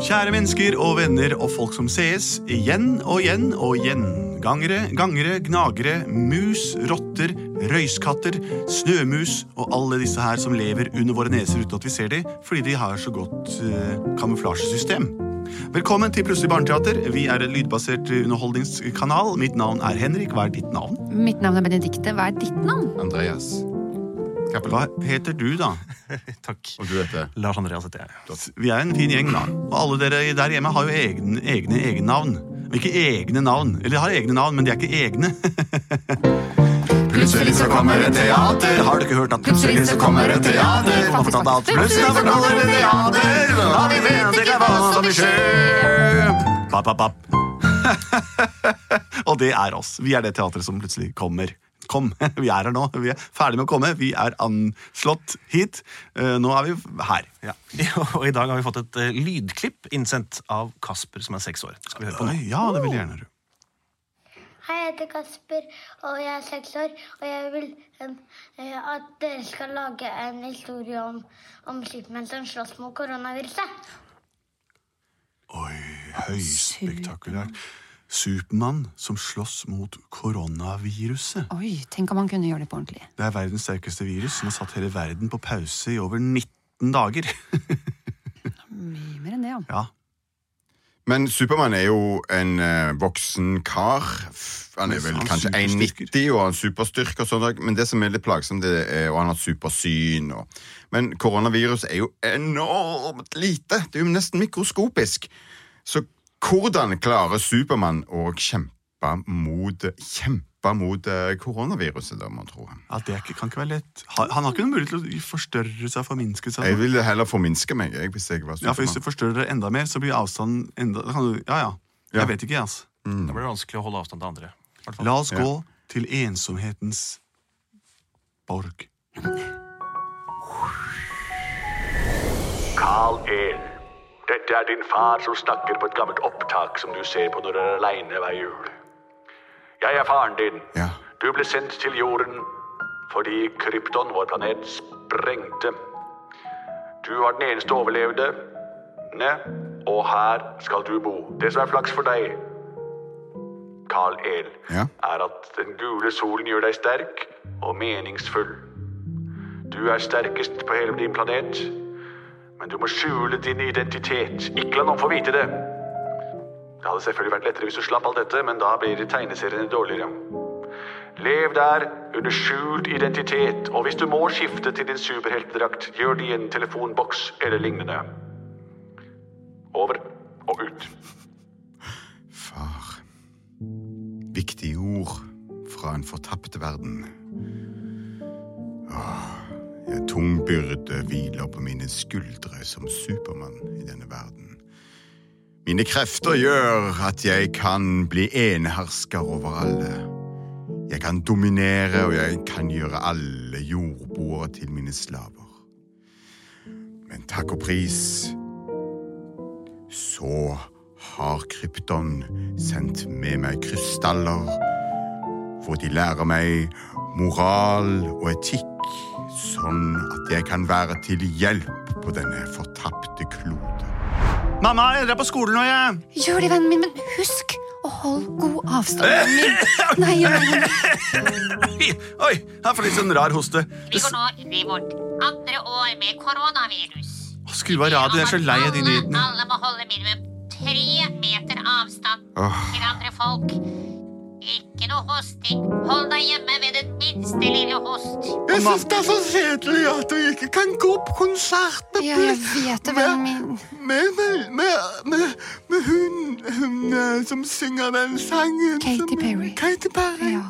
Kjære mennesker og venner og folk som sees, igjen og igjen og igjen. Gangere, gangere, gnagere, mus, rotter, røyskatter, snømus og alle disse her som lever under våre neser uten at vi ser dem, fordi de har så godt eh, kamuflasjesystem. Velkommen til Plutselig barneteater. Vi er en lydbasert underholdningskanal. Mitt navn er Henrik. Hva er ditt navn? Mitt navn er Benedikte. Hva er ditt navn? Andreas. Hva heter du, da? Takk. Og du heter? Lars Andreas heter jeg. Vi er en fin gjeng, da. Og alle dere der hjemme har jo egne, egne egennavn. Ikke egne navn. Eller de har egne navn, men de er ikke egne. Plutselig så kommer et teater. Har du ikke hørt at plutselig så kommer et teater? Man får tatt alt plutselig forteller et teater. Hva vi vet ikke hva som vil skje. Papp, papp, papp. Og det er oss. Vi er det teatret som plutselig kommer. Kom, vi er her nå. Vi er ferdig med å komme. Vi er anslått hit. Eh, Nå er vi her. Ja. Og i dag har vi fått et eh, lydklipp innsendt av Kasper, som er seks år. Skal vi høre på nå? ja, det vil jeg gjerne høre. Hei, jeg heter Kasper, og jeg er seks år. Og jeg vil eh, at dere skal lage en historie om, om skipmenn som slåss mot koronaviruset. Oi, høyspektakulært. Supermann som slåss mot koronaviruset. Oi, tenk om han kunne gjøre det på ordentlig. Det er verdens sterkeste virus som har satt hele verden på pause i over 19 dager. Mye mer enn det, ja. ja. Men Supermann er jo en eh, voksen kar. Han er vel Han kanskje 1,90 og har superstyrke og sånn, men det som er litt plagsomt, det er og han har supersyn. Og, men koronavirus er jo enormt lite. Det er jo nesten mikroskopisk. Så hvordan klarer Supermann å kjempe mot, kjempe mot eh, koronaviruset, da, må man tro? ja det kan ikke være lett. Han har ikke noen mulighet til å forstørre seg og forminske seg. Jeg ville heller forminske meg, jeg, hvis jeg var Ja, for Hvis du forstørrer det enda mer, så blir avstanden enda kan du, Ja, ja. Ja. Jeg vet ikke, jeg, altså. Da blir det vanskelig å holde avstand til andre. La oss Ja. gå til ensomhetens borg. Carl El. Dette er din far som snakker på et gammelt opptak som du ser på når du er aleine hver jul. Jeg er faren din. Ja. Du ble sendt til jorden fordi krypton, vår planet, sprengte. Du var den eneste overlevende, ne? og her skal du bo. Det som er flaks for deg, Carl El, Ja. er at den gule solen gjør deg sterk og meningsfull. Du er sterkest på hele din planet, men du må skjule din identitet. Ikke la noen få vite det. Det hadde selvfølgelig vært lettere hvis du slapp alt dette, men da blir tegneseriene dårligere. Lev der under skjult identitet, og hvis du må skifte til din superheltdrakt, gjør det i en telefonboks eller lignende. Over og ut. Far. Viktige ord fra en fortapt verden. Tung byrde hviler på mine skuldre som Supermann i denne verden. Mine krefter gjør at jeg kan bli enehersker over alle. Jeg kan dominere, og jeg kan gjøre alle jordboere til mine slaver. Men takk og pris så har Krypton sendt med meg krystaller, for de lærer meg moral og etikk, sånn at jeg kan være til hjelp på denne fortapte klode. Mamma, jeg drar på skolen nå, jeg! Gjør det, vennen min, men husk å holde god avstand. min. Nei, nei, nei. Oi, oi, jeg får litt sånn rar hoste. Vi går nå inn i vårt andre år med koronavirus. Skru av radioen, jeg er så lei av de nyhetene. Alle må holde minimum tre meter avstand til andre folk. Ikke noe hosting. Hold deg hjemme ved den minste lille host. Jeg syns det er så kjedelig at du ikke kan gå på konsert med Ja, jeg vet det, vennen min. med, med, med, med, med hun, hun eh, som synger den sangen. Katy Perry. Katy Perry. Ja.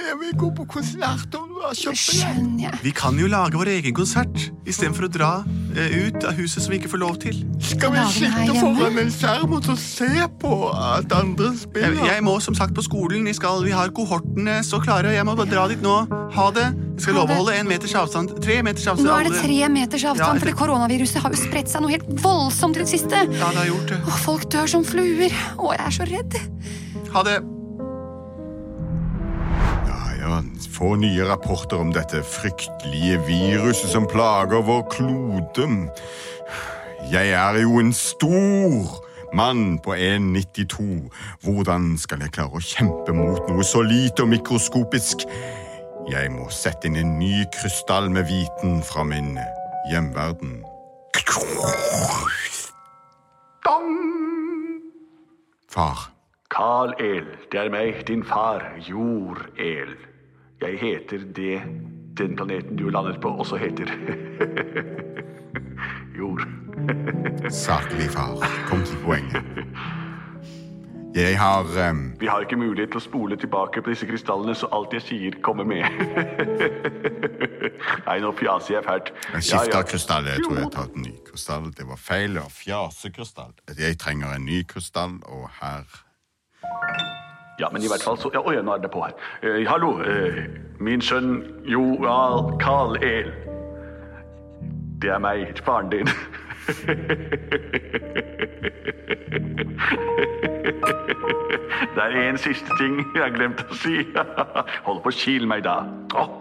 Jeg vil gå på konsert og kjøpe skjønner jeg. Vi kan jo lage vår egen konsert istedenfor å dra eh, ut av huset som vi ikke får lov til. Skal vi Lage den her sitte hjemme? foran en skjerm og så se på at andre Jeg, spiller? jeg må som sagt på skolen. Vi, skal, vi har kohortene så klare. Jeg må bare dra dit nå. Ha det. Jeg skal love å holde en meters avstand. Tre meters avstand. Nå er det tre meters avstand, ja, fordi koronaviruset har jo spredt seg noe helt voldsomt i det siste. Ja, det har gjort det. Og folk dør som fluer. Å, jeg er så redd. Ha det. Ja, ja, få nye rapporter om dette fryktelige viruset som plager vår klode. Jeg er jo en stor mann på 1,92. Hvordan skal jeg klare å kjempe mot noe så lite og mikroskopisk? Jeg må sette inn en ny krystall med viten fra min hjemverden. Far. Carl El, det er meg, din far, Jord-El. Jeg heter det den planeten du landet på også heter. Jord. Saklig far. Kom til poenget. Jeg har em, Vi har ikke mulighet til å spole tilbake på disse krystallene, så alt jeg sier, kommer med. Nei, nå fjaser jeg fælt. Jeg skifter krystall. Jeg tror jeg tar en ny krystall. Det var feil. å fjase krystall. Jeg trenger en ny krystall, og her Ja, men i hvert fall så ja, Oi, nå er det på her. Eh, hallo, eh, min sønn Joal Carl El. Det er meg, faren din. Det er en siste ting jeg har glemt å si. Hold på å kile meg, da. Åh,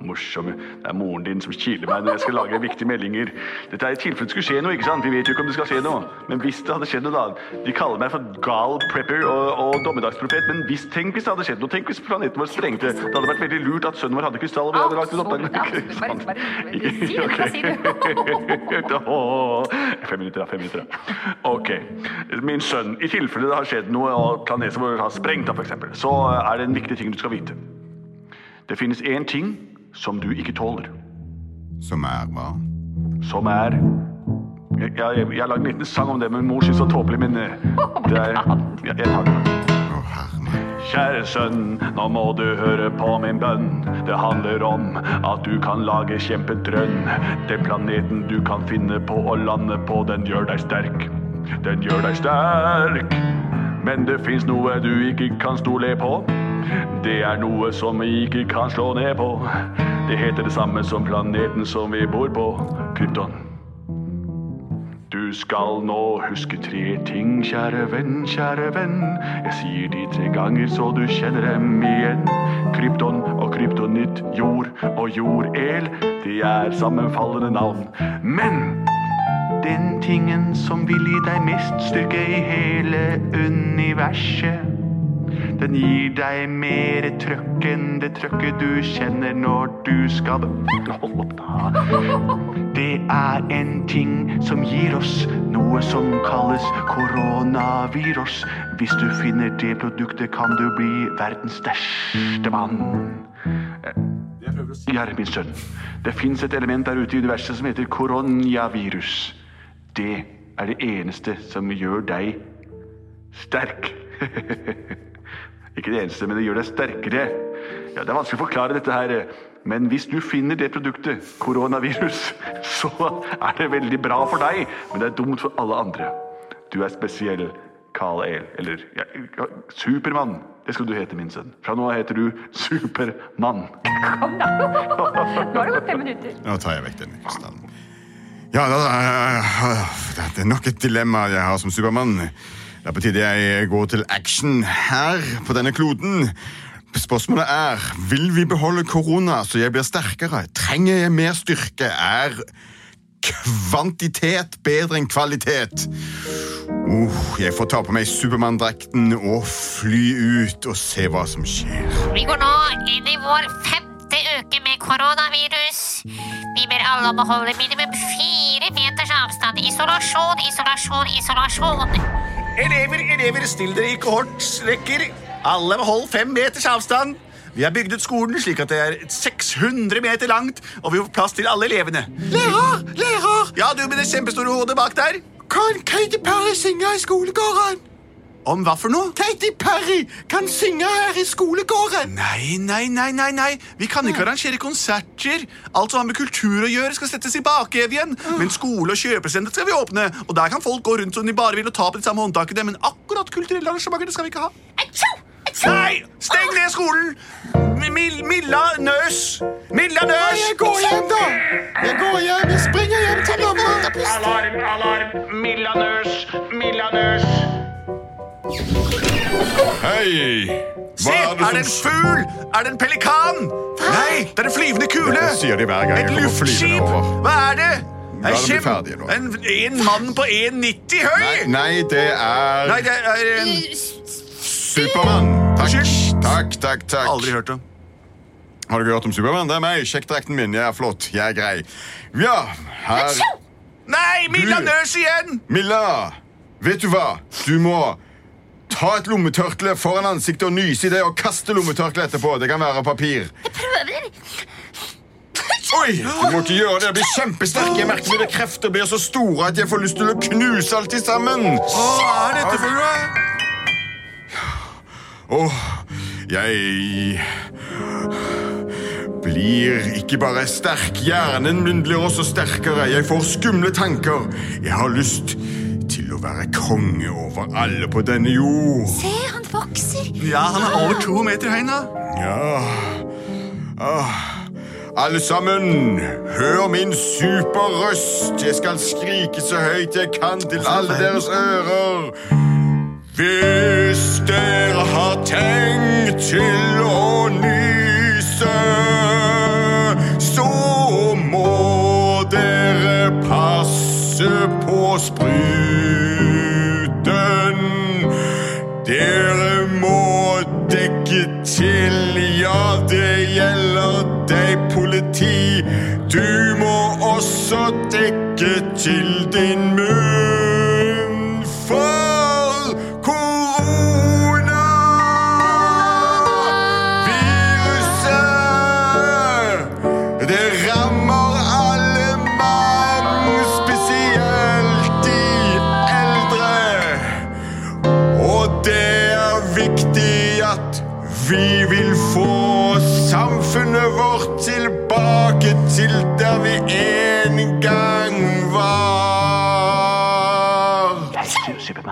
morsomme. Det er moren din som kiler meg når jeg skal lage viktige meldinger. Dette er i tilfelle det skulle skje noe, ikke sant? Vi vet jo ikke om det skal skje noe. Men hvis det hadde skjedd noe, da. De kaller meg for gal prepper og, og dommedagsprofet. Men hvis, tenk hvis det hadde skjedd noe. Tenk hvis planeten vår sprengte. Det hadde vært veldig lurt at sønnen vår hadde krystall. Og vi hadde lagt det, sier du? Fem minutter, da. Fem minutter, da. Ok. Min sønn, i tilfelle det har skjedd noe og planeten vår har sprengt, for så er det en viktig ting du skal vite. Det finnes én ting som du ikke tåler. Som er hva? Som er Jeg, jeg, jeg har lagd en liten sang om det, men mor syns det er tåpelig, men eh, det er jeg, jeg tar den. Kjære sønn, nå må du høre på min bønn. Det handler om at du kan lage kjempedrønn. Den planeten du kan finne på å lande på, den gjør deg sterk. Den gjør deg sterk. Men det fins noe du ikke kan stole på. Det er noe som vi ikke kan slå ned på. Det heter det samme som planeten som vi bor på, Krypton. Du skal nå huske tre ting, kjære venn, kjære venn. Jeg sier de tre ganger så du kjenner dem igjen. Krypton og kryptonitt, jord og jord-el. De er sammenfallende navn. Men den tingen som vil gi deg mest styrke i hele universet den gir deg mer trøkk enn det trøkket du kjenner når du skal Hold opp, da. Det er en ting som gir oss noe som kalles koronavirus. Hvis du finner det produktet, kan du bli verdens største mann. Ja, min sønn. Det fins et element der ute i universet som heter koronavirus. Det er det eneste som gjør deg sterk. Ikke det eneste, men det gjør deg sterkere. Ja, Det er vanskelig å forklare dette her, men hvis du finner det produktet, koronavirus, så er det veldig bra for deg, men det er dumt for alle andre. Du er spesiell, Carl El, eller ja, Supermann. Det skal du hete, min sønn. Fra nå av heter du Supermann. Kom da. Nå har det gått fem minutter. Nå tar jeg vekk den. krystallen. Ja, da, det er nok et dilemma jeg har som Supermann. Det er på tide jeg går til action her på denne kloden. Spørsmålet er vil vi beholde korona så jeg blir sterkere. Trenger jeg mer styrke? Er kvantitet bedre enn kvalitet? Uh, jeg får ta på meg Supermann-drakten og fly ut og se hva som skjer. Vi går nå inn i vår femte uke med koronavirus. Vi ber alle om å holde minimum fire meters avstand. Isolasjon, isolasjon, isolasjon. Elever, elever, still dere i kohortsrekker. Alle må holde fem meters avstand. Vi har bygd ut skolen slik at det er 600 meter langt, og vi får plass til alle elevene. Lærer! Lærer! Ja, du med det kjempestore hodet bak der. Kan Katy Perry synge i skolegården? Om hva for noe? Katy Perry kan synge her i skolegården! Nei, nei, nei, nei, nei. Vi kan ikke arrangere konserter. Alt som har med kultur å gjøre, skal settes i bakevjen. Men skole og kjøpesenter skal vi åpne. Og der kan folk gå rundt som de bare vil og ta på de samme håndtakene. Men akkurat kulturelle arrangementer skal vi ikke ha. Nei! Steng ned skolen! Milla Nøs! Milla Nøs! Jeg går hjem, da! Jeg går hjem, jeg springer hjem til mamma. Alarm, alarm! Milla Nøs! Milla Nøs! Hei! Se, er det en fugl? Er det en pelikan? Nei, det er en flyvende kule. Det sier de hver gang Et luftskip. Hva er det? Dem kjem- En, en mann på 1,90 høy! Nei, nei, det er Nei, det er en Supermann. Takk, takk, takk. takk. Aldri hørt om. Har du ikke hørt om Supermann? Det er meg. Sjekk drakten min. Jeg er flott. Jeg er grei. Ja, her Nei, Milla Nøs igjen! Milla, vet du hva? Du må ta et lommetørkle foran ansiktet og nyse i det og kaste lommetørkleet etterpå. Det kan være papir. Jeg prøver. Oi, du må ikke gjøre det. Jeg blir kjempesterk. Jeg merker mine krefter blir så store at jeg får lyst til å knuse alt i sammen. Hva er dette for noe? Åh, jeg blir ikke bare sterk, hjernen min blir også sterkere. Jeg får skumle tanker. Jeg har lyst til å være konge over alle på denne jord. Se, han vokser. Ja, han er over to meter høy nå. Ja. Ah. Alle sammen, hør min superrøst. Jeg skal skrike så høyt jeg kan til alle deres ører. Hvis dere har tenkt til også dekke til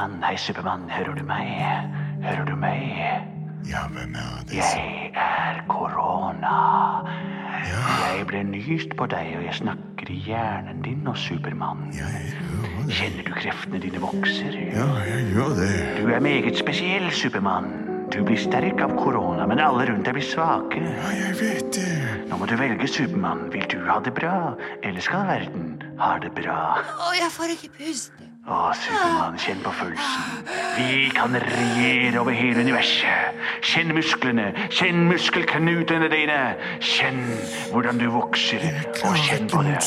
Supermann. Hei, Supermann. Hører du meg? Hører du meg? Ja, hvem er det? Jeg er korona. Jeg ble nyst på deg, og jeg snakker i hjernen din nå, Supermann. Jeg hører det. Kjenner du kreftene dine vokser? Ja, jeg gjør det. Du er meget spesiell, Supermann. Du blir sterk av korona, men alle rundt deg blir svake. Ja, jeg vet det. Nå må du velge, Supermann. Vil du ha det bra, eller skal verden ha det bra? Å, jeg får ikke puste. Å, Supermann, kjenn på følelsen. Vi kan regjere over hele universet. Kjenn musklene, kjenn muskelknutene dine. Kjenn hvordan du vokser, og kjenn på det.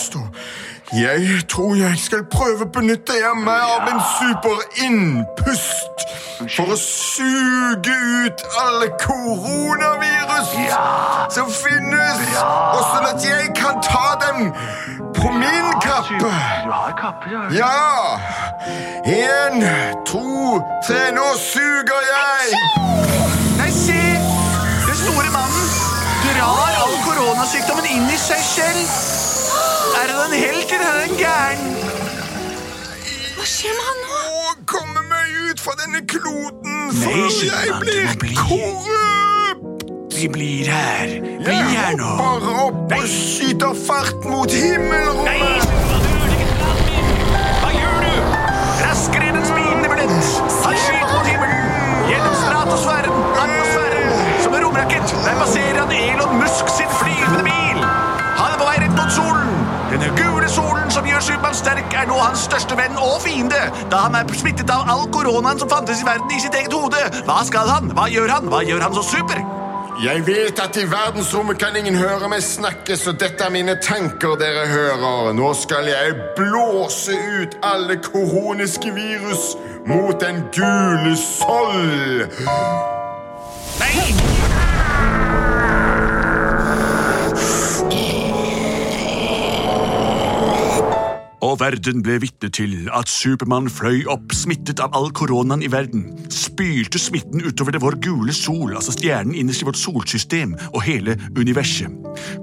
Jeg tror jeg skal prøve å benytte meg av en superinnpust for å suge ut alle koronavirus Ja. som finnes, og sånn at jeg kan ta dem på min kappe. Du har kappe, ja. Ja! En, to, tre. Nå suger jeg! Nei, se! Den store mannen drar all koronasykdommen inn i seg selv. Er han en helt, eller er han gæren? Hva skjer med han nå? Å komme meg ut fra denne kloden Nei, før jeg blir korrupt! Vi blir her. Bli Jeg her nå. hopper opp og skyter fart mot himmelrommet. Hva gjør du? Raskere enn en spinende billett. Han skyter mot himmelen. Gjennom stratosfæren, atmosfæren. Som en romrakett. Der passerer han Elon Musk sin flyvende bil. Han er på vei rett mot solen. Denne gule solen som gjør Supermann sterk, er nå hans største venn og fiende. Da han er smittet av all koronaen som fantes i verden i sitt eget hode. Hva skal han? Hva gjør han? Hva gjør han så super? Jeg vet at i verdensrommet kan ingen høre meg snakke, så dette er mine tanker dere hører. Nå skal jeg blåse ut alle koroniske virus mot den gule soll. Nei! Og verden ble vitne til at Supermann fløy opp smittet av all koronaen i verden, spylte smitten utover det vår gule sol, altså stjernen innerst i vårt solsystem og hele universet.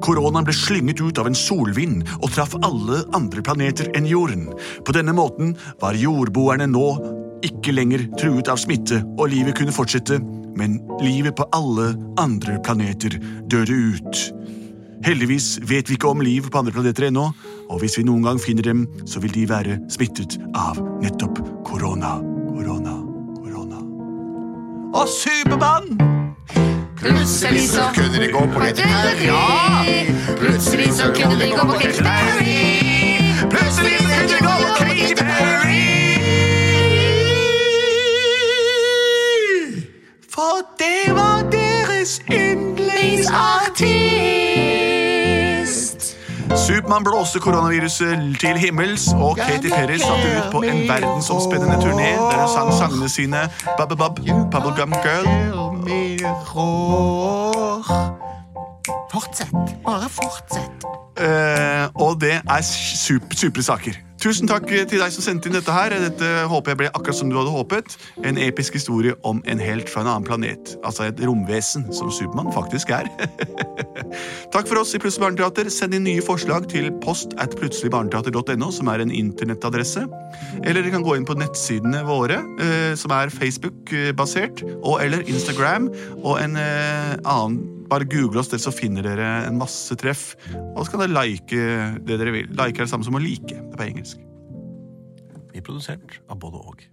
Koronaen ble slynget ut av en solvind og traff alle andre planeter enn jorden. På denne måten var jordboerne nå ikke lenger truet av smitte, og livet kunne fortsette, men livet på alle andre planeter døde ut. Heldigvis vet vi ikke om liv på andre planeter ennå, og hvis vi noen gang finner dem, så vil de være smittet av nettopp korona. Korona, korona. Og Supermann! Plutselig så Kunne de gå på Katy Ja! Plutselig så kunne de gå på Katy Perry. Plutselig kunne det gå på Katy Perry. For det var deres yndlingsartist. Supermann blåste koronaviruset til himmels, og Katy Perry satte ut på en verdensomspennende turné der hun sang sangene sine Bubba-Bub, Bubblegum Girl. Fortsett. Bare fortsett. Uh, og det er super, supre saker. Tusen takk til deg som sendte inn dette her. Dette håper jeg ble akkurat som du hadde håpet. En episk historie om en helt fra en annen planet. Altså et romvesen, som Supermann faktisk er. takk for oss i Plutselig barneteater. Send inn nye forslag til post at plutseligbarneteater.no, som er en internettadresse. Eller dere kan gå inn på nettsidene våre, eh, som er Facebook-basert, og eller Instagram, og en eh, annen bare google oss, så finner dere en masse treff. Og så kan dere like det dere vil. Like er det samme som å like. Det er på engelsk. Vi er produsert av både og.